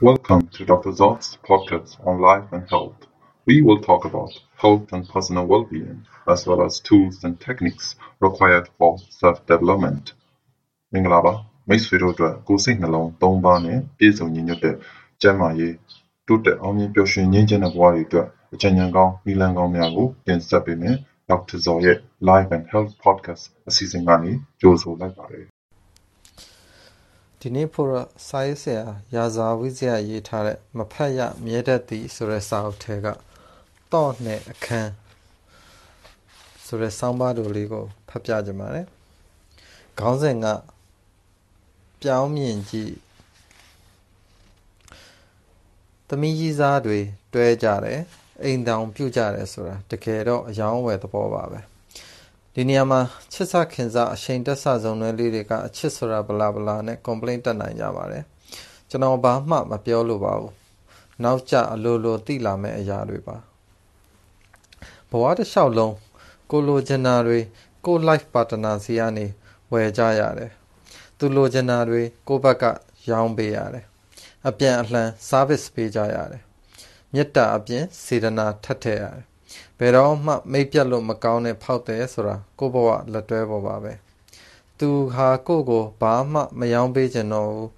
Welcome to Dr. Zot's podcast on life and health. We will talk about health and personal well-being, as well as tools and techniques required for self-development. မင်္ဂလာပါမိတ်ဆွေတို့အတွက်ကိုယ်စိတ်နှလုံး၃ပါးနဲ့ပြည့်စုံညီညွတ်တဲ့ကျန်းမာရေးတိုးတက်အောင်မြင်ပျော်ရွှင်ငြိမ်းချမ်းတဲ့ဘဝတွေအတွက်အကြံဉာဏ်ကောင်းနည်းလမ်းကောင်းများကိုတင်ဆက်ပေးမယ် Dr. Zot ရဲ့ Life and Health Podcast အစီအစဉ်ကနေကြိုဆိုလိုက်ပါတယ် ဒီနေ့ဖို့တော့စာရေးဆရာရာဇာဝိဇ္ဇာရေးထားတဲ့မဖတ်ရမြဲတတ်သည်ဆိုတဲ့စာအုပ်ထဲကတော့နဲ့အခန်းဆိုတဲ့ဆောင်းပါးတို့လေးကိုဖတ်ပြကြပါမယ်။ခေါင်းစဉ်ကပြောင်းမြင်ကြည့်သမီးကြီးစားတွေတွဲကြတယ်အိမ်တောင်ပြုတ်ကြတယ်ဆိုတာတကယ်တော့အယောင်းဝယ်သဘောပါပဲ။ ဒီနေရာမှာချစ်စခင်စားအချိန်တက်ဆဆုံးတွေလေးတွေကအချစ်ဆိုတာဘလာဘလာနဲ့ complaint တက်နိုင်ကြပါတယ်ကျွန်တော်ဘာမှမပြောလို့ပါဘူးနောက်ကျအလိုလိုသိလာမယ့်အရာတွေပါဘဝတစ်လျှောက်လုံးကိုလိုချင်တာတွေကို life partner စီကနေဝယ်ကြရတယ်သူလိုချင်တာတွေကိုဘက်ကရောင်းပေးရတယ်အပြန်အလှန် service ပေးကြရတယ်မေတ္တာအပြင်စေတနာထပ်ထည့်ရတယ် ဘယ်တော့မှမိတ်ပြတ်လို့မကောင်းတဲ့ဖောက်တယ်ဆိုတာကိုဘဝလက်တွဲပေါ်ပါပဲသူဟာကိုကိုဘာမှမယောင်းပေးချင်တော့ဘူး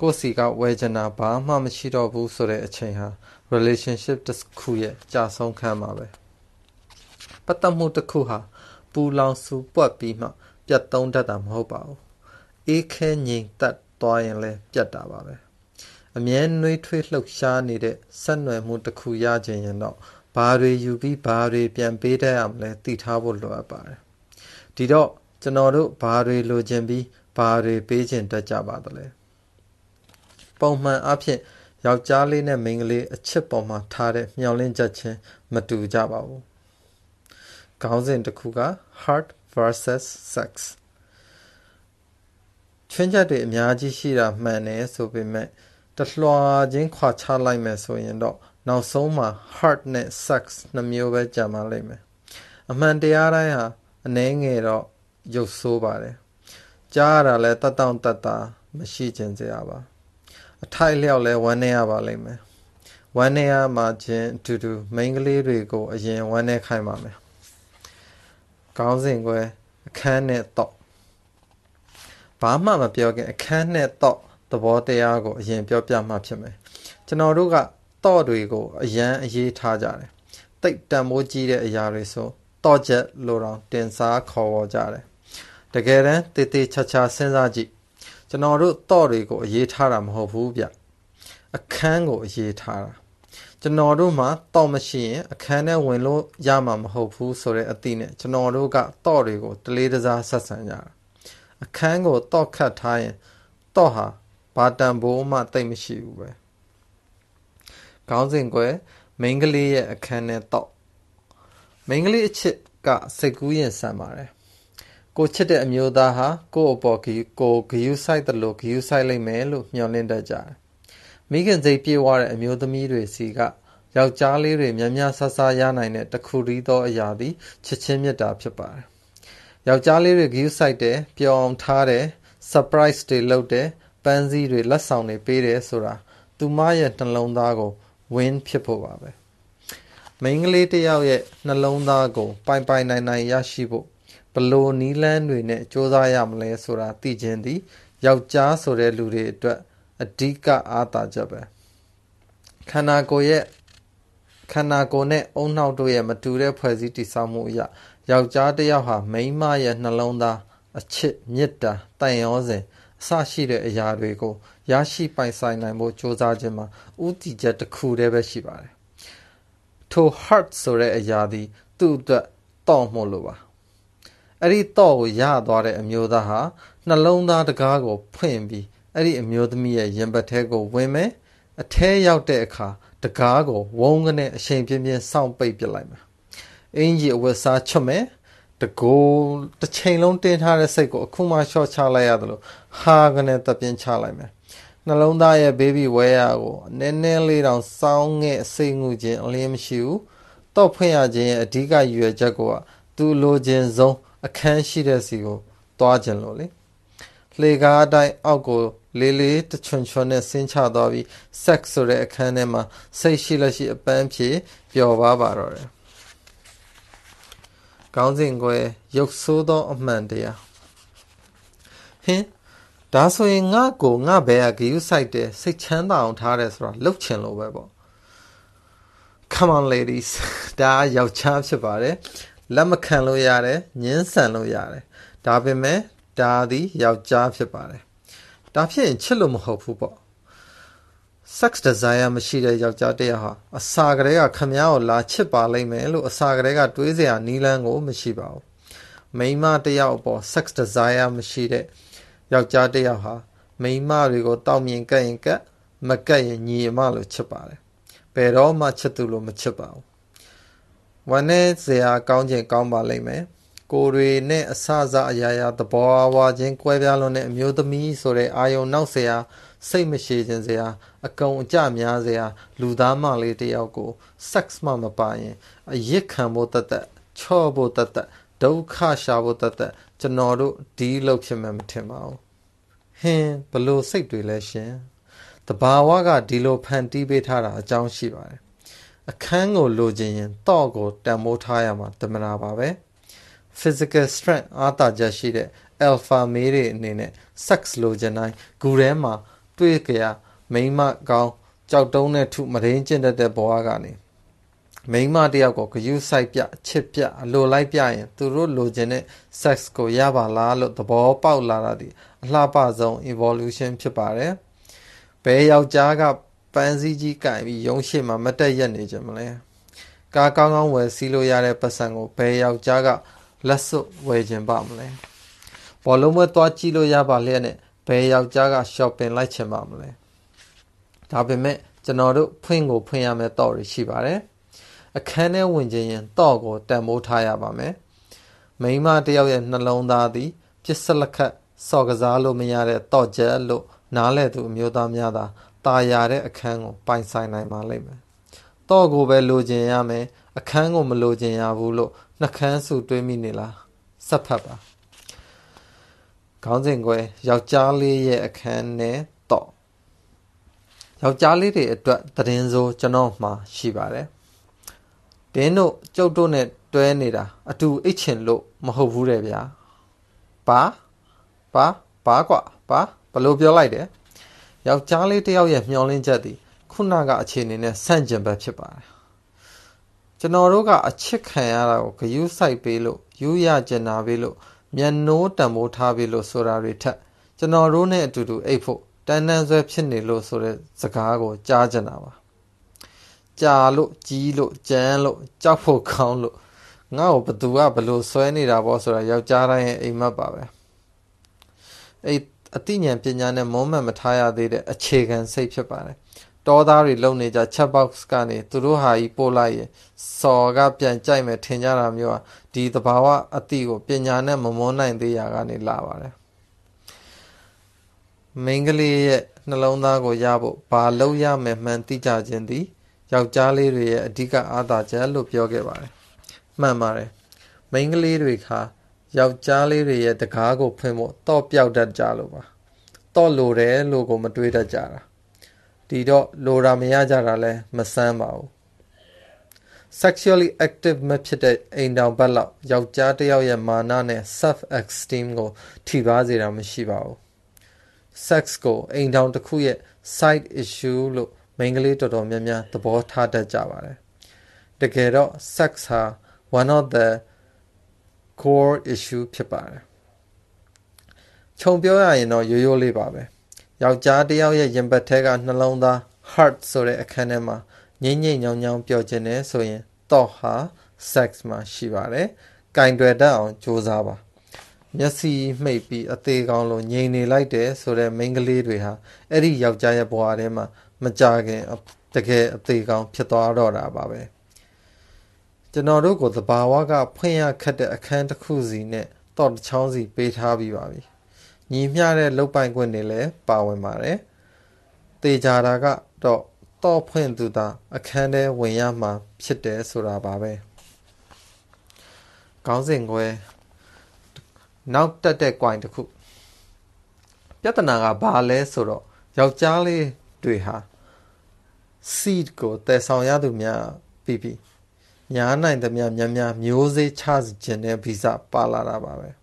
ကိုစီကဝယ်ချင်တာဘာမှမရှိတော့ဘူးဆိုတဲ့အချိန်ဟာ relationship တစ်ခုရဲ့ကြာဆုံးခန်းပါပဲပတ်သက်မှုတစ်ခုဟာပူလောင်ဆူပွက်ပြီးမှ ပြတ်သုံးတတ်တာမဟုတ်ပါဘူးအေးခဲငြိမ်သက်သွားရင်လည်းပြတ်တာပါပဲအမြဲနှွေးထွေးလှုပ်ရှားနေတဲ့ဆက်နွယ်မှုတစ်ခုရခြင်းရင်တော့ ဘာတွေယူပြီးဘာတွေပြန်ပေးတတ်ရမလဲသိထားဖို့လိုအပ်ပါတယ်ဒီတော့ကျွန်တော်တို့ဘာတွေလိုချင်ပြီးဘာတွေပေးချင်တတ်ကြပါသလဲပုံမှန်အဖြစ်ယောက်ျားလေးနဲ့မိန်းကလေးအချစ်ပေါ်မှာထားတဲ့မျှော်လင့်ချက်ချင်းမတူကြပါဘူးခေါင်းစဉ်တစ်ခုက heart versus sex ချွင်းချက်တွေအများကြီးရှိတာမှန်တယ်ဆိုပေမဲ့တလွှာချင်းခွာချလိုက်မယ်ဆိုရင်တော့ နောက်ဆုံးမှာ heart နဲ့ sex နှမျိုးပဲကြံပါလိမ့်မယ်အမှန်တရားတိုင်းဟာအနှဲငယ်တော့ရုပ်ဆိုးပါတယ်ကြားရတာလဲတတ်တောင့်တတ်တာမရှိခြင်းစရာပါအထိုက်လျောက်လဲဝမ်းနေရပါလိမ့်မယ်ဝမ်းနေရမှချင်းအတူတူမိန်းကလေးတွေကိုအရင်ဝမ်းနေခိုင်းပါမယ်ခေါင်းစဉ်ကွယ်အခန်းနဲ့တော့ဘာမှမပြောခင်အခန်းနဲ့တော့သဘောတရားကိုအရင်ပြောပြမှဖြစ်မယ်ကျွန်တော်တို့က တော့တွေကိုအရန်အရေးထားကြတယ်တိတ်တန်မိုးကြီးတဲ့အရာတွေဆိုတော့ချက်လိုတော့တင်စားခေါ်ဝေါ်ကြတယ်တကယ်တမ်းတေးသေးချာချာစဉ်းစားကြည့်ကျွန်တော်တို့တော့တွေကိုအရေးထားတာမဟုတ်ဘူးဗျအခန်းကိုအရေးထားတာကျွန်တော်တို့မှာတော့မရှိရင်အခန်းထဲဝင်လို့ရမှာမဟုတ်ဘူးဆိုတဲ့အသည့်နဲ့ကျွန်တော်တို့ကတော့တွေကိုတလေးတစားဆက်ဆံကြတာအခန်းကိုတော့ခတ်ထားရင်တော့ဟာဘာတန်ဖိုးမှတိတ်မရှိဘူးပဲ ခေါင်းစဉ်ကွယ်မိန်းကလေးရဲ့အခန်းထဲတော့မိန်းကလေးအချစ်ကစိတ်ကူးရင်ဆန်ပါတယ်ကိုချစ်တဲ့အမျိုးသားဟာကို့အပေါ်ကိုဂယုဆိုင်တယ်လို့ဂယုဆိုင်လိုက်မယ်လို့မျှော်လင့်တတ်ကြတယ်မိခင်စိတ်ပြေဝတဲ့အမျိုးသမီးတွေစီကယောက်ျားလေးတွေများများဆဆရနိုင်တဲ့တခုရီးသောအရာသည်ချစ်ချင်းမြတ်တာဖြစ်ပါတယ်ယောက်ျားလေးတွေဂယုဆိုင်တယ်ပျော်အောင်ထားတယ် surprise တွေလုပ်တယ်ပန်းစည်းတွေလက်ဆောင်တွေပေးတယ်ဆိုတာသူမရဲ့နှလုံးသားကို win ဖြစ်ဖို့ပါပဲမိန်းကလေးတယောက်ရဲ့နှလုံးသားကို ပိုင်ပိုင်နိုင်နိုင်ရရှိဖို့ဘလို့နီးလန်းတွေနဲ့စ조사ရမလဲဆိုတာသိခြင်းသည်ယောက်ျားဆိုတဲ့လူတွေအတွက်အဓိကအားသာချက်ပဲခန္ဓာကိုယ်ရဲ့ခန္ဓာကိုယ်နဲ့အုံနှောက်တို့ရဲ့မတူတဲ့ဖွဲ့စည်းတည်ဆောက်မှုအရာယောက်ျားတစ်ယောက်ဟာမိန်းမရဲ့နှလုံးသားအချစ်မေတ္တာတန်ရောစဉ်အ စရှိတဲ့အရာတွေကိုရရှိပိုင်ဆိုင်နိုင်ဖို့ကြိုးစားခြင်းမှာဥတီချက်တစ်ခုတည်းပဲရှိပါတယ်ထို heart ဆိုတဲ့အရာသည်သူ့အတွက်တော့မို့လို့ပါအဲ့ဒီတော့ကိုရသွားတဲ့အမျိုးသားဟာနှလုံးသားတကားကိုဖွင့်ပြီးအဲ့ဒီအမျိုးသမီးရဲ့ရင်ပတ်ထဲကိုဝင်မယ်အထဲရောက်တဲ့အခါတကားကိုဝုန်းကနေအချိန်ပြင်းပြင်းစောင့်ပိတ်ပစ်လိုက်မယ်အင်ကြီးအဝတ်စားချွတ်မယ် တကိုးတစ်ချိန်လုံးတင်းထားတဲ့စိတ်ကိုအခုမှရှော့ချလိုက်ရတယ်လို့ဟာကနေတပြင်းချလိုက်မယ်နှလုံးသားရဲ့ဘေဘီဝဲရကိုနည်းနည်းလေးတောင်စောင်းငဲ့စိတ်ငူခြင်းအလင်းမရှိဘူးတော့ဖွင့်ရခြင်းရဲ့အဓိကရည်ရွယ်ချက်ကိုသူလိုခြင်းဆုံးအခန်းရှိတဲ့စီကိုသွားခြင်းလို့လေလှေကားအတိုင်းအောက်ကိုလေးလေးတချွန်ချွန်နဲ့ဆင်းချသွားပြီး sex ဆိုတဲ့အခန်းထဲမှာစိတ်ရှိလက်ရှိအပန်းဖြေပျော်ပါပါတော့တယ်။ ကောင်းစဉ်ကွယ်ရုပ်ဆိုးသောအမှန်တရားဟင်းဒါဆိုရင်ငါကိုငါဘဲကဂယုစိုက်တယ်စိတ်ချမ်းသာအောင်ထားတယ်ဆိုတာလှုပ်ချင်လို့ပဲပေါ့ Come on ladies ဒါယောက်ျားဖြစ်ပါတယ်လက်မခံလို့ရတယ်ညှင်းဆန်လို့ရတယ်ဒါပေမဲ့ဒါသည်ယောက်ျားဖြစ်ပါတယ်ဒါဖြစ်ရင်ချစ်လို့မဟုတ်ဘူးပေါ့ sex desire မရှိတဲ့ယောက်ျားတစ်ယောက်ဟာအစာကလေးကခမည်းကိုလာချစ်ပါလိမ့်မယ်လို့အစာကလေးကတွေးစရာနီးလန်းကိုမရှိပါဘူးမိန်းမတစ်ယောက်အပေါ် sex desire မရှိတဲ့ယောက်ျားတစ်ယောက်ဟာမိန်းမတွေကိုတောက်မြင်ကက်ရင်ကက်မကက်ရင်ညီအမလို့ချစ်ပါတယ်ဘယ်တော့မှချစ်သူလို့မချစ်ပါဘူးဝမ်းနဲ့စရာကောင်းခြင်းကောင်းပါလိမ့်မယ်ကိုတွေနဲ့အဆအစအရာရာသဘောဝါချင်းကွဲပြားလွန်တဲ့အမျိုးသမီးဆိုတဲ့အာယုံနောက်စရာ စိတ်မရှိခြင်းစရာအကုံအကြများစရာလူသားမလေးတယောက်ကို sex မှမပါရင်အယစ်ခံဖို့တသက်ချော့ဖို့တသက်ဒုက္ခရှာဖို့တသက်ကျွန်တော်တို့ဒီလောက်ဖြစ်မှမထင်ပါဘူးဟင်းဘလို့စိတ်တွေလဲရှင်တဘာဝကဒီလိုဖန်တီးပေးထားတာအကြောင်းရှိပါတယ်အခန်းကိုလိုချင်ရင်တော့ကိုတန်မိုးထားရမှာတမနာပါပဲ physical strength အားတာချက်ရှိတဲ့ alpha male တွေအနေနဲ့ sex လိုချင်တိုင်းဂူထဲမှာ တွေ့ကြရမိန်းမကောင်းကြောက်တုံးနဲ့ထုမရင်းကျင့်တတ်တဲ့ဘဝကနေမိန်းမတယောက်ကိုဂယုဆိုင်ပြချစ်ပြအလိုလိုက်ပြရင်သူတို့လိုချင်တဲ့ sex ကိုရပါလားလို့သဘောပေါက်လာတာဒီအလှပဆုံး evolution ဖြစ်ပါတယ်ဘယ်ယောက်ျားကပန်းစည်းကြီးကင်ပြီးရုံးရှိမှမတက်ရက်နေကြမလဲကားကောင်းကောင်းဝယ်စီးလို့ရတဲ့ပတ်စံကိုဘယ်ယောက်ျားကလက်စွပ်ဝယ်ခြင်းပါမလဲဘောလုံးပွဲသွားကြည့်လို့ရပါလျက်နဲ့ ဘယ်ယောက်ျားက shopping လိုက်ချင်ပါမလဲဒါပေမဲ့ကျွန်တော်တို့ဖွင့်ကိုဖွင့်ရမယ့်တော့ရရှိပါတယ်အခန်းထဲဝင်ခြင်းရင်တော့ကိုတန်မိုးထားရပါမယ်မိန်းမတယောက်ရဲ့နှလုံးသားသည်ပြစ်စလက်ခတ်စော်ကစားလို့မရတဲ့တော့ကျက်လို့နားလဲသူအမျိုးသားများသာတာယာတဲ့အခန်းကိုပိုင်ဆိုင်နိုင်ပါလိမ့်မယ်တော့ကိုပဲလိုချင်ရမယ်အခန်းကိုမလိုချင်ရဘူးလို့နှကန်းစုတွေးမိနေလားစက်ဖတ်ပါ ခေါင်းစဉ်ကွယ်ယောက်ျားလေးရဲ့အခန်းနဲ့တော့ယောက်ျားလေးတွေအတွက်သတင်းစိုးကျွန်တော်မှာရှိပါတယ်ဒင်းတို့ကျုပ်တို့နဲ့တွဲနေတာအတူအိတ်ချင်လို့မဟုတ်ဘူးတဲ့ဗျာဘာဘာဘာကွာဘာဘလို့ပြောလိုက်တယ်ယောက်ျားလေးတယောက်ရဲ့မျောလင်းချက်သည်ခုနကအခြေအနေနဲ့ဆန့်ကျင်ဘက်ဖြစ်ပါတယ်ကျွန်တော်တို့ကအချစ်ခံရတာကိုဂယုစိုက်ပေးလို့ယူရကျင်နာပေးလို့ မျက်နှိုးတံမိုးထားပေးလို့ဆိုတာတွေထက်ကျွန်တော်တို့နဲ့အတူတူအိတ်ဖို့တန်းတန်းဆွဲဖြစ်နေလို့ဆိုတဲ့စကားကိုကြားကြတာပါကြာလို့ကြီးလို့ကြမ်းလို့ကြောက်ဖို့ကောင်းလို့ငါ့ကိုဘသူကဘလို့ဆွဲနေတာပေါ့ဆိုတာယောက်ျားတိုင်းရဲ့အိမ်မက်ပါပဲအဲ့အသိဉာဏ်ပညာနဲ့မုံမှန်မထားရသေးတဲ့အခြေခံစိတ်ဖြစ်ပါတယ် တောသားတွေလုံနေကြ chat box ကနေသူတို့ဟာကြီးပို့လိုက်ရင်စော်ကပြန်ကြိုက်မယ်ထင်ကြတာမျိုးဟာဒီသဘာဝအတိကိုပညာနဲ့မမွန်းနိုင်သေးရာကနေလာပါတယ်မိန်းကလေးရဲ့နှလုံးသားကိုရဖို့ဘာလုပ်ရမယ်မှန်သိကြခြင်းသည်ယောက်ျားလေးတွေရဲ့အဓိကအားသာချက်လို့ပြောခဲ့ပါတယ်မှန်ပါတယ်မိန်းကလေးတွေခါယောက်ျားလေးတွေရဲ့တကားကိုဖွင့်ဖို့တော့ပြောက်တတ်ကြလို့ပါတော့လိုတယ်လို့ကိုမတွေးတတ်ကြတာ ဒီတော့လိုတာမရကြတာလဲမဆန်းပါဘူး sexually active မဖြစ်တဲ့အိမ်တောင်ဘက်လောက်ယောက်ျားတစ်ယောက်ရဲ့မာနနဲ့ self esteem ကိုထိပါစေတာမရှိပါဘူး sex ကိုအိမ်တောင်တစ်ခုရဲ့ side issue လို့မိန်းကလေးတော်တော်များများသဘောထားတတ်ကြပါတယ်တကယ်တော့ sex ဟာ one of the core issue ဖြစ်ပါတယ်ခြုံပြောရရင်တော့ရိုးရိုးလေးပါပဲ ယောက်ျားတစ်ယောက်ရဲ့ရင်ဘတ်ထဲကနှလုံးသား heart ဆိုတဲ့အခန်းထဲမှာငိမ့်ငိမ့်ညောင်ညောင်ပျော်ခြင်းနဲ့ဆိုရင် thought ဟာ sex မှာရှိပါတယ်။ကင်တွယ်တတ်အောင်ကြိုးစားပါ။မျက်စိမှိတ်ပြီးအသေးကောင်းလို့ငြိမ်နေလိုက်တယ်ဆိုတဲ့မိန်းကလေးတွေဟာအဲ့ဒီယောက်ျားရဲ့ဘဝထဲမှာမကြခင်တကယ်အသေးကောင်းဖြစ်သွားတော့တာပါပဲ။ကျွန်တော်တို့ကိုသဘာဝကဖွင့်ရခက်တဲ့အခန်းတစ်ခုစီနဲ့တော့တစ်ချောင်းစီပေးထားပြီးပါပြီ။ ညီမျှတဲ့လုတ်ပိုင်ခွင့်တွေလည်းပါဝင်ပါတယ်။တေချာတာကတော့တော့ဖွင့်သူသာအခန်းထဲဝင်ရမှာဖြစ်တယ်ဆိုတာပါပဲခေါင်းစဉ်ခွဲနောက်တက်တဲ့ gain တစ်ခုပြဿနာကဘာလဲဆိုတော့ယောက်ျားလေးတွေဟာ seed ကိုတည်ဆောင်ရသူများပြီးပြီးညာနိုင်သမျှများများမျိုးစေ့ချခြင်းနဲ့ဗီဇပါလာတာပါပဲ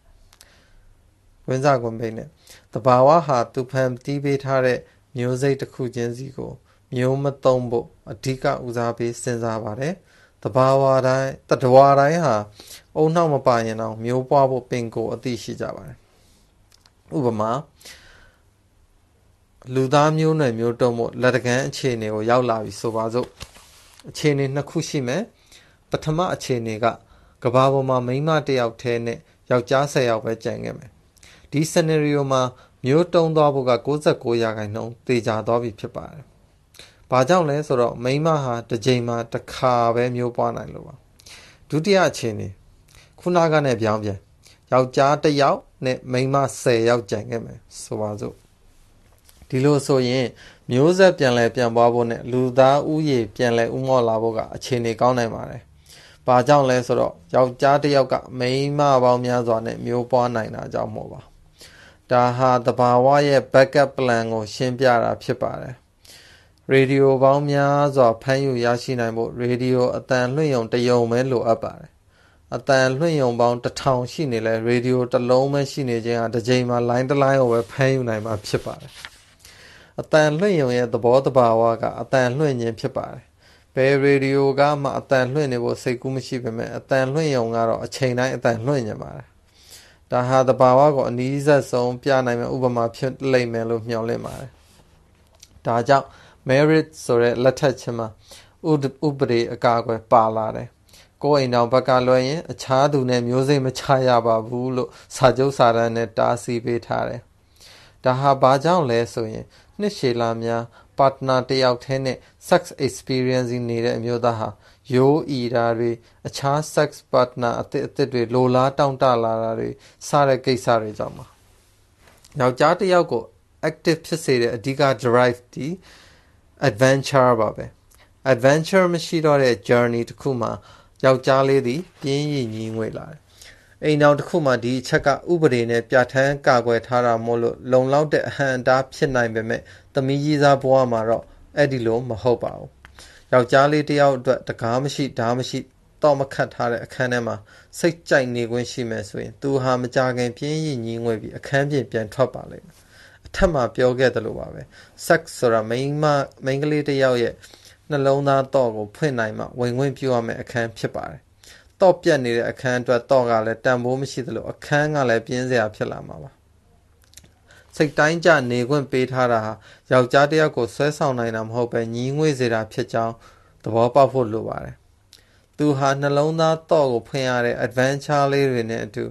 ဝင်းစားကွန်ပိတ်နဲ့တဘာဝဟာသူဖန်တီးပေးထားတဲ့မျိုးစိတ်တစ်ခုချင်းစီကို မျိုးမသုံးဖို့အဓိကဦးစားပေးစဉ်းစားပါတယ်တဘာဝတိုင်းတတဝါတိုင်းဟာအုံနောက်မပါရင်တော့မျိုးပွားဖို့ပင်ကိုအသိရှိကြပါတယ်ဥပမာလူသားမျိုးနွယ်မျိုးတုံးမို့လက်တကန်းအခြေအနေကိုရောက်လာပြီဆိုပါစို့အခြေအနေနှစ်ခုရှိမယ်ပထမအခြေအနေကကဘာပေါ်မှာမိန်းမတစ်ယောက်တည်းနဲ့ယောက်ျား၁၀ယောက်ပဲကြံခဲ့မယ် ဒီ scenario မှာမျိုးတုံးသွားဖို့က69ရာခိုင်နှုန်းတေချာသွားပြီဖြစ်ပါတယ်။ဘာကြောင့်လဲဆိုတော့မိန်းမဟာတစ်ကြိမ်မှာတစ်ခါပဲမျိုးပွားနိုင်လို့ပါ။ဒုတိယအခြေအနေခုနကနဲ့ပြောင်းပြန်ယောက်ျားတစ်ယောက်နဲ့မိန်းမ10ယောက်ကြံခဲ့မယ်ဆိုပါစို့ဒီလိုဆိုရင်မျိုးဆက်ပြန်လဲပြန်ပွားဖို့နဲ့လူသားဥယေပြန်လဲဥမော့လာဖို့ကအခြေအနေကောင်းနိုင်ပါတယ်။ဘာကြောင့်လဲဆိုတော့ယောက်ျားတစ်ယောက်ကမိန်းမပေါင်းများစွာနဲ့မျိုးပွားနိုင်တာကြောင့်မို့ပါ ဒါဟာတဘာဝရဲ့ backup plan ကို ရှင်းပြတာဖြစ်ပါတယ်ရေဒီယိုပေါင်းများစွာဖမ်းယူရရှိနိုင်ဖို့ရေဒီယိုအတန်လွှင့်ရုံတစ်ယုံပဲလိုအပ်ပါတယ်အတန်လွှင့်ရုံပေါင်းတစ်ထောင်ရှိနေလဲရေဒီယိုတစ်လုံးပဲရှိနေခြင်းဟာတစ်ချိန်မှာ line တစ် line ကိုပဲဖမ်းယူနိုင်မှာဖြစ်ပါတယ်အတန်လွှင့်ရုံရဲ့သဘောတဘာဝကအတန်လွှင့်ခြင်းဖြစ်ပါတယ်ဘယ်ရေဒီယိုကမှအတန်လွှင့်နေဖို့စိတ်ကူးမရှိပေမဲ့အတန်လွှင့်ရုံကတော့အချိန်တိုင်းအတန်လွှင့်နေပါတယ် ဒါဟာတဘာဝကိုအနည်းဆက်ဆုံးပြနိုင်မယ့်ဥပမာဖြစ်လိမ့်မယ်လို့မျှော်လင့်ပါတယ်။ဒါကြောင့် merit ဆိုတဲ့လက်ထက်ချင်းမှာဥပဒေအကာအကွယ်ပါလာတယ်။ကိုယ်အိမ်တော်ဘက်ကလွှဲရင်အခြားသူနဲ့မျိုးစိတ်မချရပါဘူးလို့စာချုပ်စာတမ်းနဲ့တားဆီးပေးထားတယ်။ဒါဟာဘာကြောင့်လဲဆိုရင်နှစ်ရှည်လာများ partner တယောက်တည်းနဲ့ sex experience နေတဲ့အမျိုးသားဟာ ရိုးအီတာတွေအခြား sex partner အသစ်အသစ်တွေလိုလားတောင့်တလာတာတွေစတဲ့ကိစ္စတွေကြောင့်ပါယောက်ျားတစ်ယောက်ကို active ဖြစ်စေတဲ့အဓိက drive ဒီ adventure ပါပဲ adventure မရှိတော့တဲ့ journey တစ်ခုမှာယောက်ျားလေးသည်ပြင်းရည်ညီးငွေလာတယ်အိမ်တော်တစ်ခုမှဒီအချက်ကဥပဒေနဲ့ပြဋ္ဌာန်းကာကွယ်ထားတာမို့လို့လုံလောက်တဲ့အဟံအတားဖြစ်နိုင်ပေမဲ့သမီးကြီးစားဘဝမှာတော့အဲ့ဒီလိုမဟုတ်ပါဘူး ယောက်ျားလေးတယောက်အတွက်တကားမရှိဓားမရှိတော့မခတ်ထားတဲ့အခန်းထဲမှာစိတ်ကြိုက်နေခွင့်ရှိမယ်ဆိုရင်သူဟာမကြခင်ပြင်းရည်ညီးငွေပြီးအခန်းပြင်ပြန်ထွက်ပါလိမ့်မယ်အထက်မှာပြောခဲ့သလိုပါပဲ sex ဆိုတာမိန်းမမိန်းကလေးတယောက်ရဲ့နှလုံးသားတော့ကိုဖွင့်နိုင်မှဝင်ဝင်ပြရမယ့်အခန်းဖြစ်ပါတယ်တော့ပြတ်နေတဲ့အခန်းအတွက်တော့ကလည်းတန်ဖိုးမရှိသလိုအခန်းကလည်းပြင်းစရာဖြစ်လာမှာပါ စိတ်တိုင်းကြနေခွင့်ပေးထားတာဟာယောက်ျားတစ်ယောက်ကိုဆွဲဆောင်နိုင်တာမဟုတ်ပဲညီးငွေ့စေတာဖြစ်ကြောင်းသဘောပေါက်ဖို့လိုပါတယ်။သူဟာနှလုံးသားတော့ကိုဖွင့်ရတဲ့ adventure လေးတွေနဲ့အတူ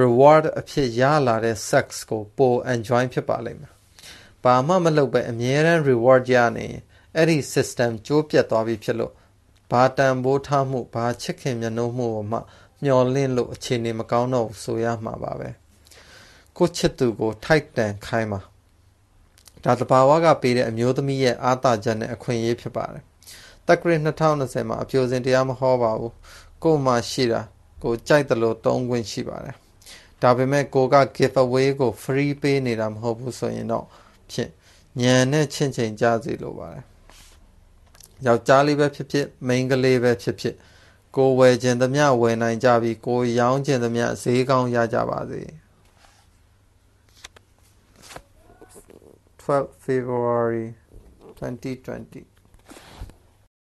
reward အဖြစ်ရလာတဲ့ sex ကိုပို enjoy ဖြစ်ပါလိမ့်မယ်။ဘာမှမလုပ်ပဲအမြဲတမ်း reward ရနေရင်အဲ့ဒီ system ကျိုးပြတ်သွားပြီဖြစ်လို့ဘာတန်ဖိုးထားမှုဘာချစ်ခင်မျက်နှာမှုကိုမှမျော်လင့်လို့အခြေအနေမကောင်းတော့ဘူးဆိုရမှာပါပဲ။ ကိုချစ်သူကို ထိုက်တန်ခိုင်းပါဒါတဘာဝကပေးတဲ့အမျိုးသမီးရဲ့အားသာချက်နဲ့အခွင့်အရေးဖြစ်ပါတယ်တက္ကရာ2020မှာအပြိုစင်တရားမဟောပါဘူးကို့မှာရှိတာကိုကြိုက်တယ်လို့သုံးခွင့်ရှိပါတယ်ဒါပေမဲ့ကိုက give away ကို free ပေးနေတာမဟုတ်ဘူးဆိုရင်တော့ဖြင့်ညံနဲ့ချင့်ချိန်ကြစီလိုပါတယ်ယောက်ျားလေးပဲဖြစ်ဖြစ်မိန်းကလေးပဲဖြစ်ဖြစ်ကိုဝယ်ခြင်းသမျှဝယ်နိုင်ကြပြီးကိုရောင်းခြင်းသမျှဈေးကောင်းရကြပါစေ 12 February 2020